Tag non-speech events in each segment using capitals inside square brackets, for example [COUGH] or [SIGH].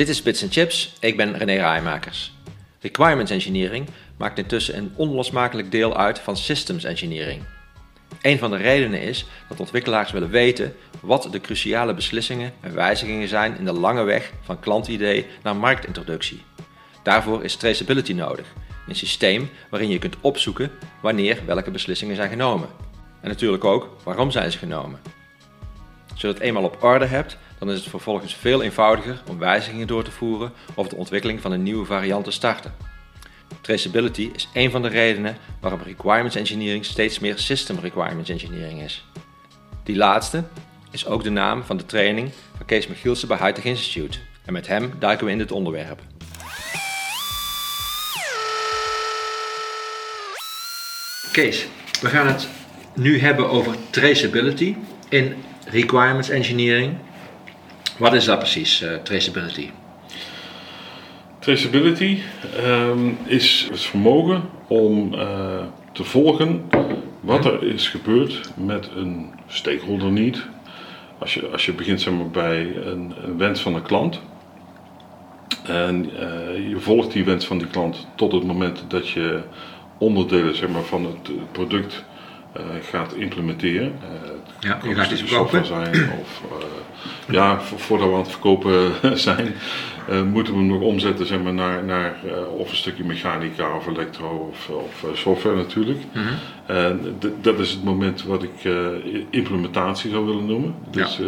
Dit is Bits Chips, ik ben René Rijmakers. Requirements Engineering maakt intussen een onlosmakelijk deel uit van Systems Engineering. Een van de redenen is dat ontwikkelaars willen weten wat de cruciale beslissingen en wijzigingen zijn in de lange weg van klantidee naar marktintroductie. Daarvoor is traceability nodig, een systeem waarin je kunt opzoeken wanneer welke beslissingen zijn genomen. En natuurlijk ook waarom zijn ze genomen. Als je dat eenmaal op orde hebt, dan is het vervolgens veel eenvoudiger om wijzigingen door te voeren of de ontwikkeling van een nieuwe variant te starten. Traceability is een van de redenen waarom requirements engineering steeds meer system requirements engineering is. Die laatste is ook de naam van de training van Kees Michielsen bij Hightech Institute en met hem duiken we in dit onderwerp. Kees, we gaan het nu hebben over traceability in requirements engineering. Wat is dat precies, uh, traceability? Traceability um, is het vermogen om uh, te volgen wat er is gebeurd met een stakeholder niet. Als je, als je begint zeg maar, bij een, wens van een klant en uh, je volgt die wens van die klant tot het moment dat je onderdelen zeg maar, van het product gaat implementeren. Uh, ja, je gaat iets verkopen. Zijn, of, uh, ja, voordat we aan het verkopen [LAUGHS] zijn, moeten we hem nog omzetten zeg maar, naar, naar of een stukje mechanica of elektro of, of software natuurlijk. Mm -hmm. En dat is het moment wat ik implementatie zou willen noemen. Dus ja.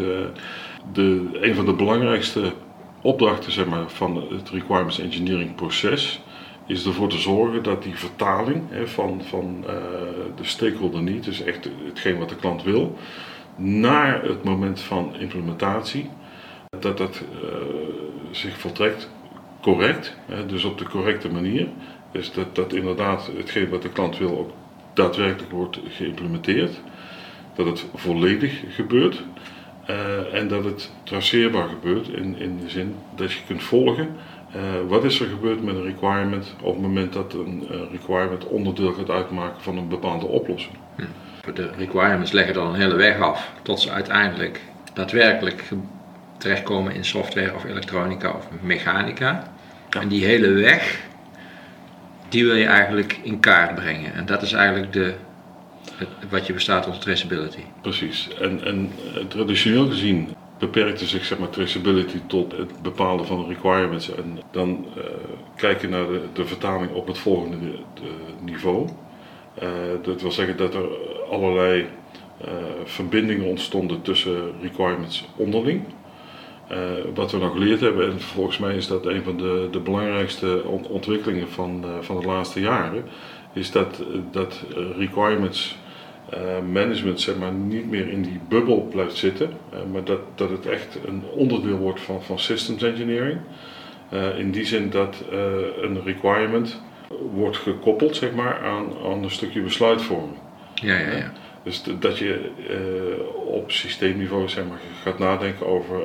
de, een van de belangrijkste opdrachten zeg maar, van het requirements engineering proces is ervoor te zorgen dat die vertaling hè, van, van uh, de stakeholder niet, dus echt hetgeen wat de klant wil, naar het moment van implementatie, dat dat uh, zich voltrekt correct, hè, dus op de correcte manier. Dus dat, dat inderdaad hetgeen wat de klant wil ook daadwerkelijk wordt geïmplementeerd, dat het volledig gebeurt uh, en dat het traceerbaar gebeurt in, in de zin dat je kunt volgen uh, wat is er gebeurd met een requirement op het moment dat een uh, requirement onderdeel gaat uitmaken van een bepaalde oplossing? Hm. De requirements leggen dan een hele weg af tot ze uiteindelijk daadwerkelijk terechtkomen in software of elektronica of mechanica. Ja. En die hele weg, die wil je eigenlijk in kaart brengen. En dat is eigenlijk de, het, wat je bestaat onder traceability. Precies. En, en traditioneel gezien beperkte zich zeg maar, traceability tot het bepalen van requirements en dan uh, kijken naar de, de, vertaling op het volgende niveau. Uh, dat wil zeggen dat er allerlei verbindingen ontstonden tussen requirements onderling. wat we nog geleerd hebben, en volgens mij is dat een van de, de belangrijkste ontwikkelingen van, van de laatste jaren, is dat, dat requirements management zeg maar, niet meer in die bubbel blijft zitten, uh, maar dat, dat het echt een onderdeel wordt van, van systems engineering. Uh, in die zin dat een requirement wordt gekoppeld zeg maar, aan, aan een stukje besluitvorming. Ja, ja, ja. Dus dat je op systeemniveau zeg maar, gaat nadenken over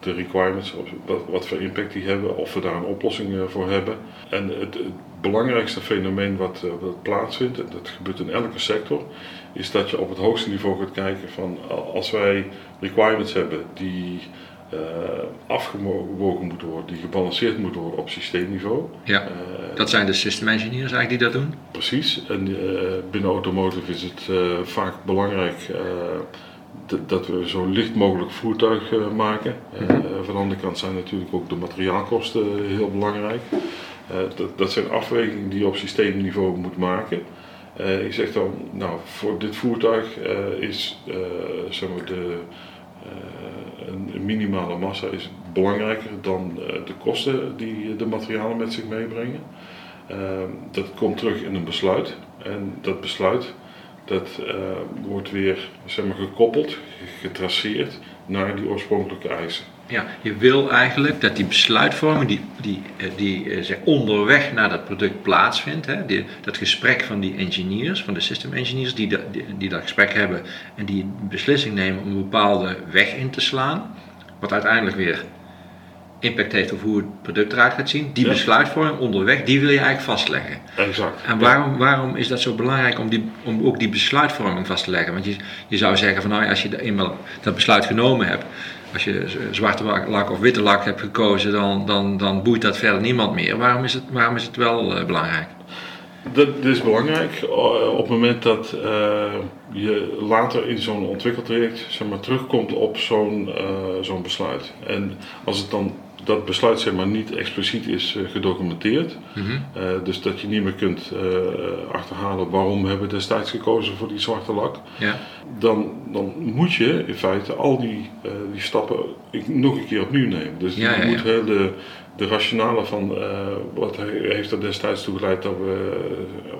de requirements, wat, wat voor impact die hebben, of we daar een oplossing voor hebben. En het, het belangrijkste fenomeen wat, uh, wat, plaatsvindt, en dat gebeurt in elke sector, is dat je op het hoogste niveau gaat kijken van als wij requirements hebben die uh, afgewogen moeten worden, die gebalanceerd moeten worden op systeemniveau. Ja, uh, dat zijn de system engineers eigenlijk die dat doen? Precies, en binnen automotive is het vaak belangrijk dat we zo licht mogelijk voertuig maken. Mm -hmm. van de andere kant zijn natuurlijk ook de materiaalkosten heel belangrijk. Uh, dat, dat, zijn afwegingen die je op systeemniveau moet maken. Uh, ik zeg dan, nou, voor dit voertuig uh, is maar de, een minimale massa is belangrijker dan de kosten die de materialen met zich meebrengen. dat komt terug in een besluit en dat besluit dat wordt weer zeg maar, gekoppeld, getraceerd naar die oorspronkelijke eisen. Ja, je wil eigenlijk dat die besluitvorming die, die, eh, die eh, zeg, onderweg naar dat product plaatsvindt, hè, die, dat gesprek van die engineers, van de system engineers, die, die, die, dat gesprek hebben en die beslissing nemen om een bepaalde weg in te slaan, wat uiteindelijk weer impact heeft op hoe het product eruit gaat zien. Die Ja. besluitvorming onderweg, die wil je eigenlijk vastleggen. Exact. En waarom, waarom is dat zo belangrijk om, die, om ook die besluitvorming vast te leggen? Want je, je zou zeggen van nou ja, als je eenmaal dat besluit genomen hebt, als je zwarte lak of witte lak hebt gekozen, dan, dan, dan boeit dat verder niemand meer. Waarom is het, waarom is het wel eh, belangrijk? Dat, is belangrijk eh, op het moment dat eh, je later in zo'n ontwikkeltraject zeg maar, terugkomt op zo'n zo'n besluit. En als het dan dat besluit zeg maar, niet expliciet is eh, gedocumenteerd, Mhm. eh, dus dat je niet meer kunt eh, achterhalen waarom hebben we destijds gekozen voor die zwarte lak, Ja. dan, dan moet je in feite al die, die stappen nog een keer opnieuw nemen. Dus Ja, je ja, moet heel de, de rationale van wat he- heeft er destijds toe geleid dat we,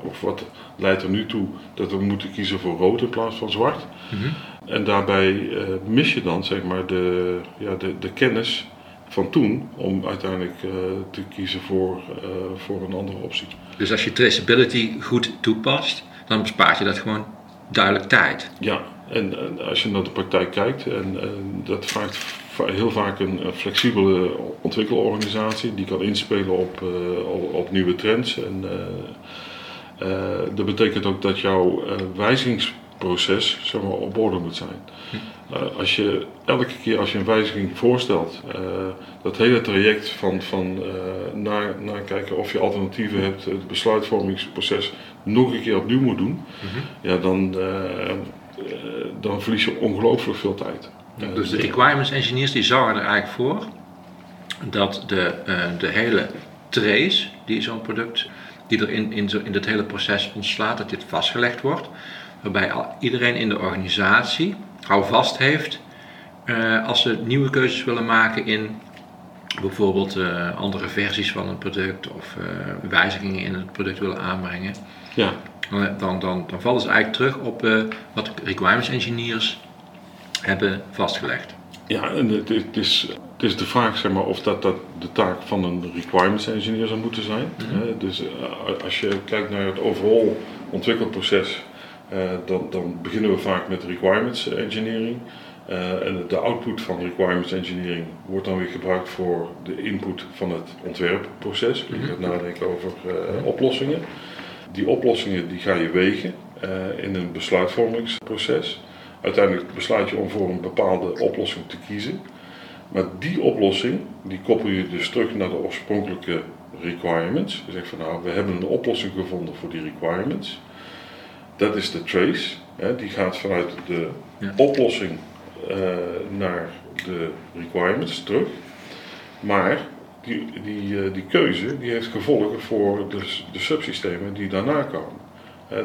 of wat leidt er nu toe dat we moeten kiezen voor rood in plaats van zwart. Mhm. En daarbij mis je dan zeg maar de, ja, de, de kennis van toen om uiteindelijk eh, te kiezen voor, eh, voor een andere optie. Dus als je traceability goed toepast, dan bespaart je dat gewoon duidelijk tijd. Ja, en, en als je naar de praktijk kijkt, en, en dat vraagt heel vaak een, flexibele ontwikkelorganisatie die kan inspelen op, eh, op, nieuwe trends. En, dat betekent ook dat jouw eh, wijzigingsproces zeg maar, op orde moet zijn. Eh, als je elke keer als je een wijziging voorstelt, eh, dat hele traject van, van naar, naar kijken of je alternatieven hebt, het besluitvormingsproces nog een keer opnieuw moet doen, ja, dan, dan verlies je ongelooflijk veel tijd. Dus de requirements engineers die zorgen er eigenlijk voor dat de, de hele trace die zo'n product, die er in, in, zo, in dit hele proces ontslaat, dat dit vastgelegd wordt. Waarbij iedereen in de organisatie houvast heeft eh, als ze nieuwe keuzes willen maken in bijvoorbeeld eh, andere versies van een product of eh, wijzigingen in het product willen aanbrengen. ja, Dan, dan, dan, vallen ze eigenlijk terug op wat requirements engineers hebben vastgelegd. ja, en het, het is, het is de vraag zeg maar, of dat, dat de taak van een requirements engineer zou moeten zijn. Hè, dus als je kijkt naar het overall ontwikkelproces, dan, dan beginnen we vaak met requirements engineering. Eh, en de output van requirements engineering wordt dan weer gebruikt voor de input van het ontwerpproces. Je gaat nadenken over eh, oplossingen. Die oplossingen die ga je wegen eh, in een besluitvormingsproces. Uiteindelijk besluit je om voor een bepaalde oplossing te kiezen. Maar die oplossing, die koppel je dus terug naar de oorspronkelijke requirements. Je zegt van nou, we hebben een oplossing gevonden voor die requirements. Dat is de trace. Hè, die gaat vanuit de Ja. oplossing eh, naar de requirements terug. Maar die, die, eh, die keuze die heeft gevolgen voor de, de subsystemen die daarna komen.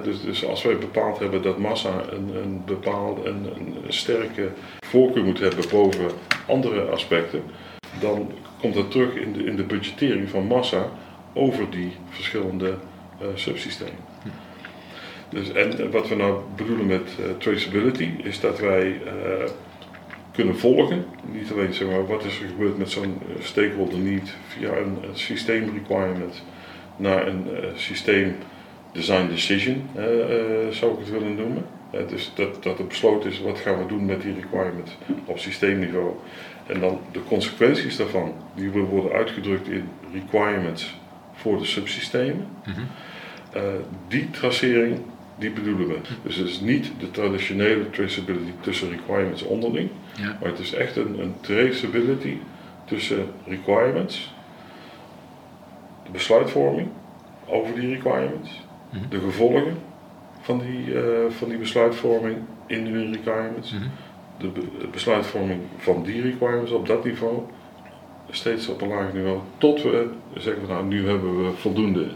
Dus, dus als wij bepaald hebben dat massa een, een bepaalde een, een sterke voorkeur moet hebben boven andere aspecten, dan komt dat terug in de, in de budgettering van massa over die verschillende eh, subsystemen. Dus, en wat we nou bedoelen met eh, traceability is dat wij eh, kunnen volgen, niet alleen zeg maar, wat is er gebeurd met zo'n eh, stakeholder need via een, een systeem requirement naar een eh, systeem design decision, eh, eh, zou ik het willen noemen. Eh, dus dat, dat er besloten is wat gaan we doen met die requirement op systeemniveau. En dan de consequenties daarvan, die willen worden uitgedrukt in requirements voor de subsystemen. Eh, die tracering, die bedoelen we. Dus het is niet de traditionele traceability tussen requirements onderling, Ja. maar het is echt een, een traceability tussen requirements, de besluitvorming over die requirements, Mhm. de gevolgen van die, eh, van die besluitvorming in die requirements, Mhm. de be- besluitvorming van die requirements op dat niveau, steeds op een lager niveau, tot we zeggen, van, nou nu hebben we voldoende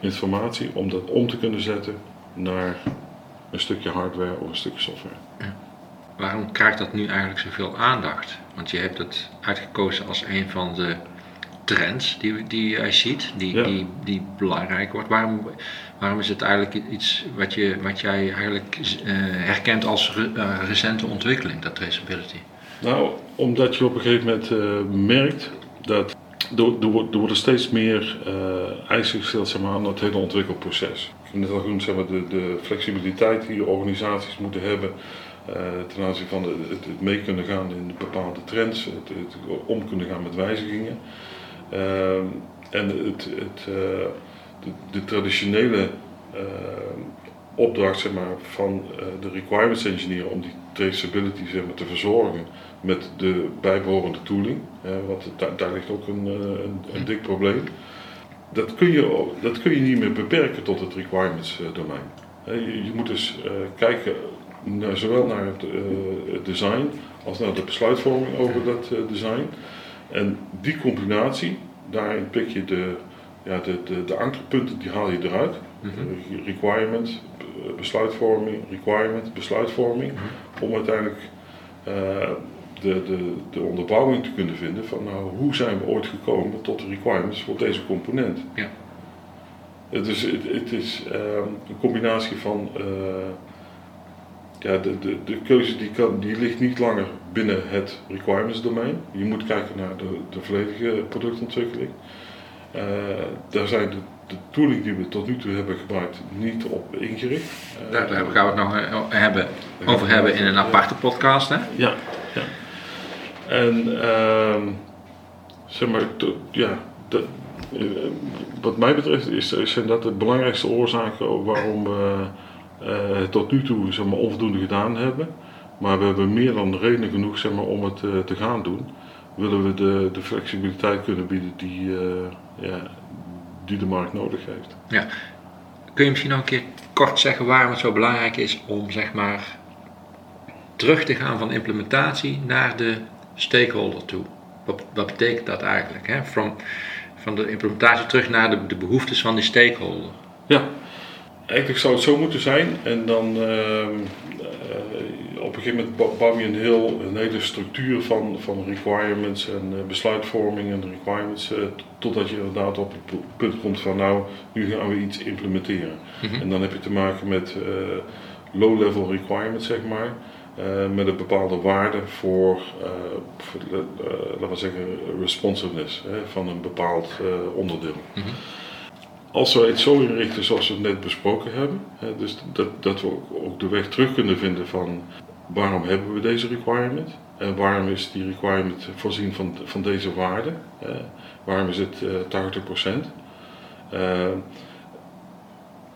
informatie om dat om te kunnen zetten naar een stukje hardware of een stukje software. Waarom krijgt dat nu eigenlijk zoveel aandacht? Want je hebt het uitgekozen als een van de trends die, die jij ziet, die, Ja. die, die belangrijk wordt. Waarom, waarom is het eigenlijk iets wat, je, wat jij eigenlijk eh, herkent als re- eh, recente ontwikkeling, dat traceability? Nou, omdat je op een gegeven moment eh, merkt dat er, er, er worden steeds meer eisen gesteld zeg maar, aan het hele ontwikkelproces. Net al genoemd zeg maar, de, de flexibiliteit die organisaties moeten hebben ten aanzien van het, mee kunnen gaan in bepaalde trends, het, om kunnen gaan met wijzigingen. Ehm, en het, het, de, de, traditionele opdracht zeg maar, van de requirements engineer om die traceability zeg maar, te verzorgen met de bijbehorende tooling. want daar, ligt ook een, een dik probleem dat kun, je, dat kun je niet meer beperken tot het requirements eh, domein. Je, je moet dus uh, kijken naar, zowel naar het, uh, het, design als naar de besluitvorming over dat design. En die combinatie, daarin pik je de, ja, de, de, de ankerpunten, die haal je eruit. Mm -hmm. Requirement, besluitvorming, requirement, besluitvorming. Mm -hmm. Om uiteindelijk de, de, de onderbouwing te kunnen vinden van nou, hoe zijn we ooit gekomen tot de requirements voor deze component. Ja. Het is, het, het is uh, een combinatie van uh, ja, de, de, de keuze die, kan, die ligt niet langer binnen het requirements domein. Je moet kijken naar de, de volledige productontwikkeling. Uh, daar zijn de, de tooling die we tot nu toe hebben gebruikt niet op ingericht. daar, daar gaan we het nog hebben, over hebben in een aparte podcast. Hè? Ja, ja. En uh, zeg maar, ja, eh, wat mij betreft is, zijn dat de belangrijkste oorzaken waarom we uh, tot nu toe zeg maar, onvoldoende gedaan hebben. Maar we hebben meer dan reden genoeg zeg maar, om het uh, te gaan doen. Willen we de, de flexibiliteit kunnen bieden die, ja, die de markt nodig heeft. Ja. Kun je misschien nog een keer kort zeggen waarom het zo belangrijk is om zeg maar, terug te gaan van implementatie naar de stakeholder toe. Wat, wat betekent dat eigenlijk? Hè? From, van de implementatie terug naar de, de behoeftes van die stakeholder. Ja, eigenlijk zou het zo moeten zijn. En dan uh, op een gegeven moment bouw je een, heel, een hele structuur van, van requirements en uh, besluitvorming en requirements. Uh, totdat je inderdaad op het punt komt van nou, nu gaan we iets implementeren. Mhm. En dan heb je te maken met low-level requirements, zeg maar. Uh, met een bepaalde waarde voor, uh, voor uh, laten we zeggen, responsiveness hè, van een bepaald onderdeel. Mm -hmm. Als we het zo inrichten zoals we het net besproken hebben, hè, dus dat, dat we ook, de weg terug kunnen vinden van waarom hebben we deze requirement en waarom is die requirement voorzien van, van deze waarde, waarom is het 80%.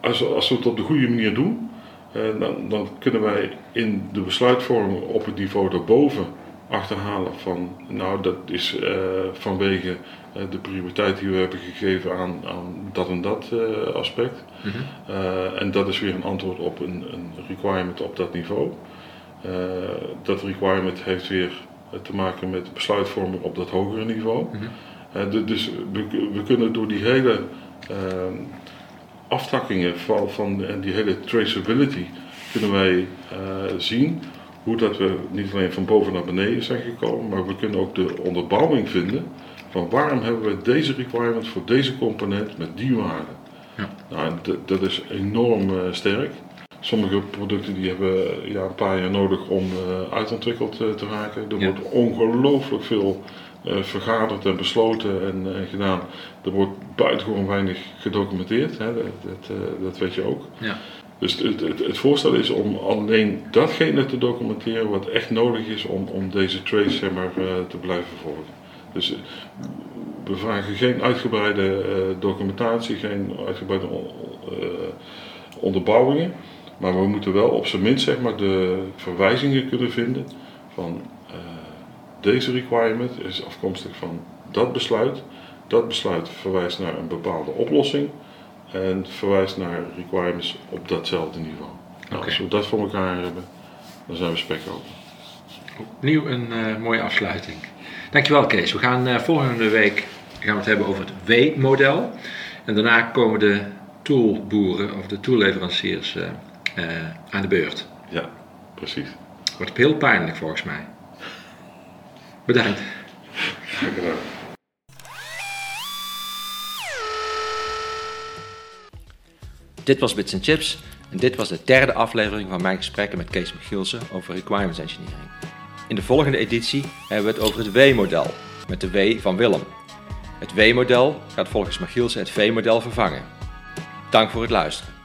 als, als we het op de goede manier doen, eh, dan, dan, kunnen wij in de besluitvorming op het niveau daarboven achterhalen van, nou dat is uh, vanwege uh, de prioriteit die we hebben gegeven aan, aan dat en dat aspect. Mm -hmm. en dat is weer een antwoord op een, een requirement op dat niveau. dat requirement heeft weer te maken met besluitvorming op dat hogere niveau. Mm -hmm. dus we, we, kunnen door die hele aftakkingen van, van en die hele traceability kunnen wij uh, zien hoe dat we niet alleen van boven naar beneden zijn gekomen, maar we kunnen ook de onderbouwing vinden van waarom hebben we deze requirement voor deze component met die waarde. Ja. Nou, dat is enorm uh, sterk. Sommige producten die hebben ja, een paar jaar nodig om uh, uitontwikkeld te raken. Er wordt ongelooflijk veel uh, vergaderd en besloten en, uh, gedaan. Er wordt buitengewoon weinig gedocumenteerd, hè? Dat, dat, uh, dat, weet je ook. Ja. Dus het, het, het, voorstel is om alleen datgene te documenteren wat echt nodig is om, om deze trace zeg maar, te blijven volgen. Dus we vragen geen uitgebreide documentatie, geen uitgebreide onderbouwingen. Maar we moeten wel op zijn minst zeg maar, de verwijzingen kunnen vinden van deze requirement is afkomstig van dat besluit. Dat besluit verwijst naar een bepaalde oplossing en verwijst naar requirements op datzelfde niveau. Nou, Als we dat voor elkaar hebben, dan zijn we spek open. Opnieuw een uh, mooie afsluiting. Dankjewel Kees. We gaan uh, volgende week gaan we het hebben over het W-model. En daarna komen de toolboeren of de toolleveranciers uh, aan de beurt. Ja, precies. Wordt heel pijnlijk volgens mij. Bedankt. Dit was Bits Chips en dit was de derde aflevering van mijn gesprekken met Kees Michielsen over Requirements Engineering. In de volgende editie hebben we het over het W-model, met de W van Willem. Het W-model gaat volgens Michielsen het V-model vervangen. Dank voor het luisteren.